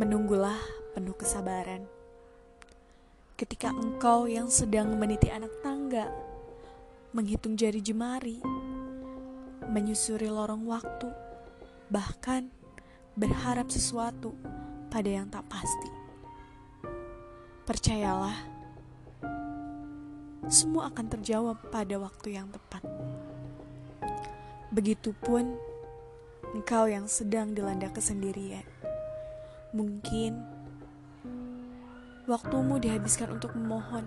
Menunggulah penuh kesabaran. Ketika engkau yang sedang meniti anak tangga, menghitung jari jemari, menyusuri lorong waktu, bahkan berharap sesuatu pada yang tak pasti. Percayalah, semua akan terjawab pada waktu yang tepat. Begitupun engkau yang sedang dilanda kesendirian. Mungkin waktumu dihabiskan untuk memohon,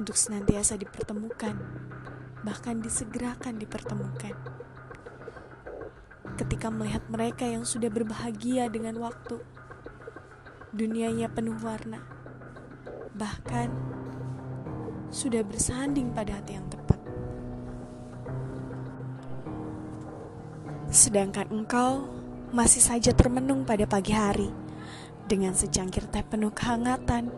untuk senantiasa dipertemukan, bahkan disegerakan dipertemukan. Ketika melihat mereka yang sudah berbahagia dengan waktu, dunianya penuh warna, bahkan sudah bersanding pada hati yang tepat. Sedangkan engkau masih saja termenung pada pagi hari dengan secangkir teh penuh kehangatan,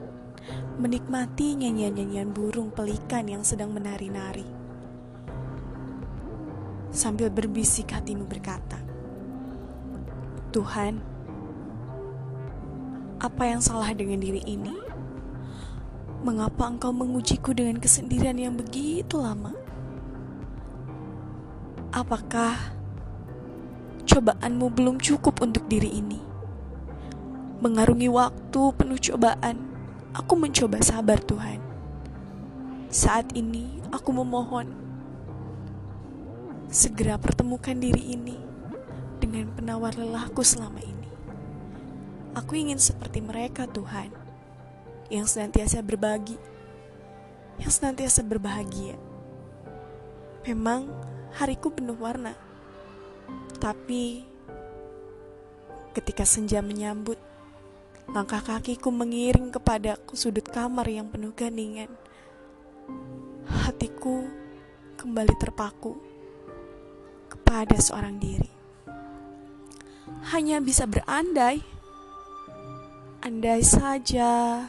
menikmati nyanyian-nyanyian burung pelikan yang sedang menari-nari. Sambil berbisik hatimu berkata, Tuhan, apa yang salah dengan diri ini? Mengapa engkau mengujiku dengan kesendirian yang begitu lama? Apakah cobaanmu belum cukup untuk diri ini. Mengarungi waktu penuh cobaan, aku mencoba sabar Tuhan. Saat ini aku memohon, segera pertemukan diri ini dengan penawar lelahku selama ini. Aku ingin seperti mereka Tuhan, yang senantiasa berbagi, yang senantiasa berbahagia. Memang hariku penuh warna tapi ketika senja menyambut, langkah kakiku mengiring kepada sudut kamar yang penuh keningan. Hatiku kembali terpaku kepada seorang diri. Hanya bisa berandai, andai saja.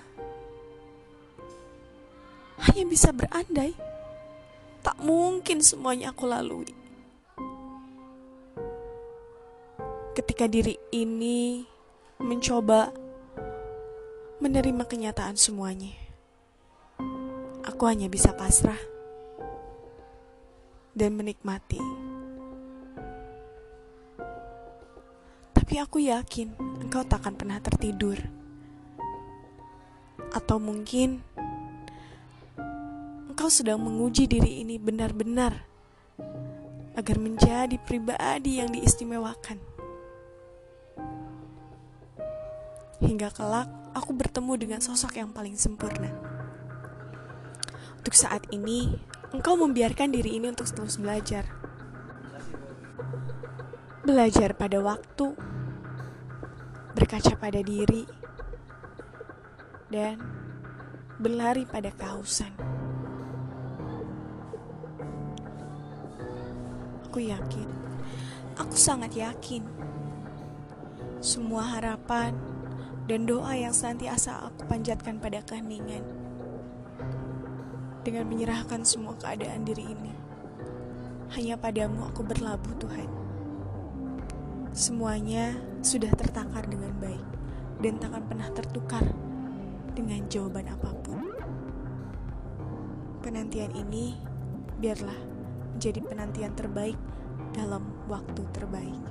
Hanya bisa berandai, tak mungkin semuanya aku lalui. Ketika diri ini mencoba menerima kenyataan semuanya. Aku hanya bisa pasrah dan menikmati. Tapi aku yakin engkau takkan pernah tertidur. Atau mungkin engkau sedang menguji diri ini benar-benar agar menjadi pribadi yang diistimewakan. Hingga kelak aku bertemu dengan sosok yang paling sempurna. Untuk saat ini, engkau membiarkan diri ini untuk terus belajar. Belajar pada waktu, berkaca pada diri, dan berlari pada kehausan. Aku yakin, aku sangat yakin, semua harapan dan doa yang senantiasa aku panjatkan pada keheningan. Dengan menyerahkan semua keadaan diri ini, hanya padamu aku berlabuh Tuhan. Semuanya sudah tertakar dengan baik dan takkan pernah tertukar dengan jawaban apa pun. Penantian ini biarlah menjadi penantian terbaik dalam waktu terbaik.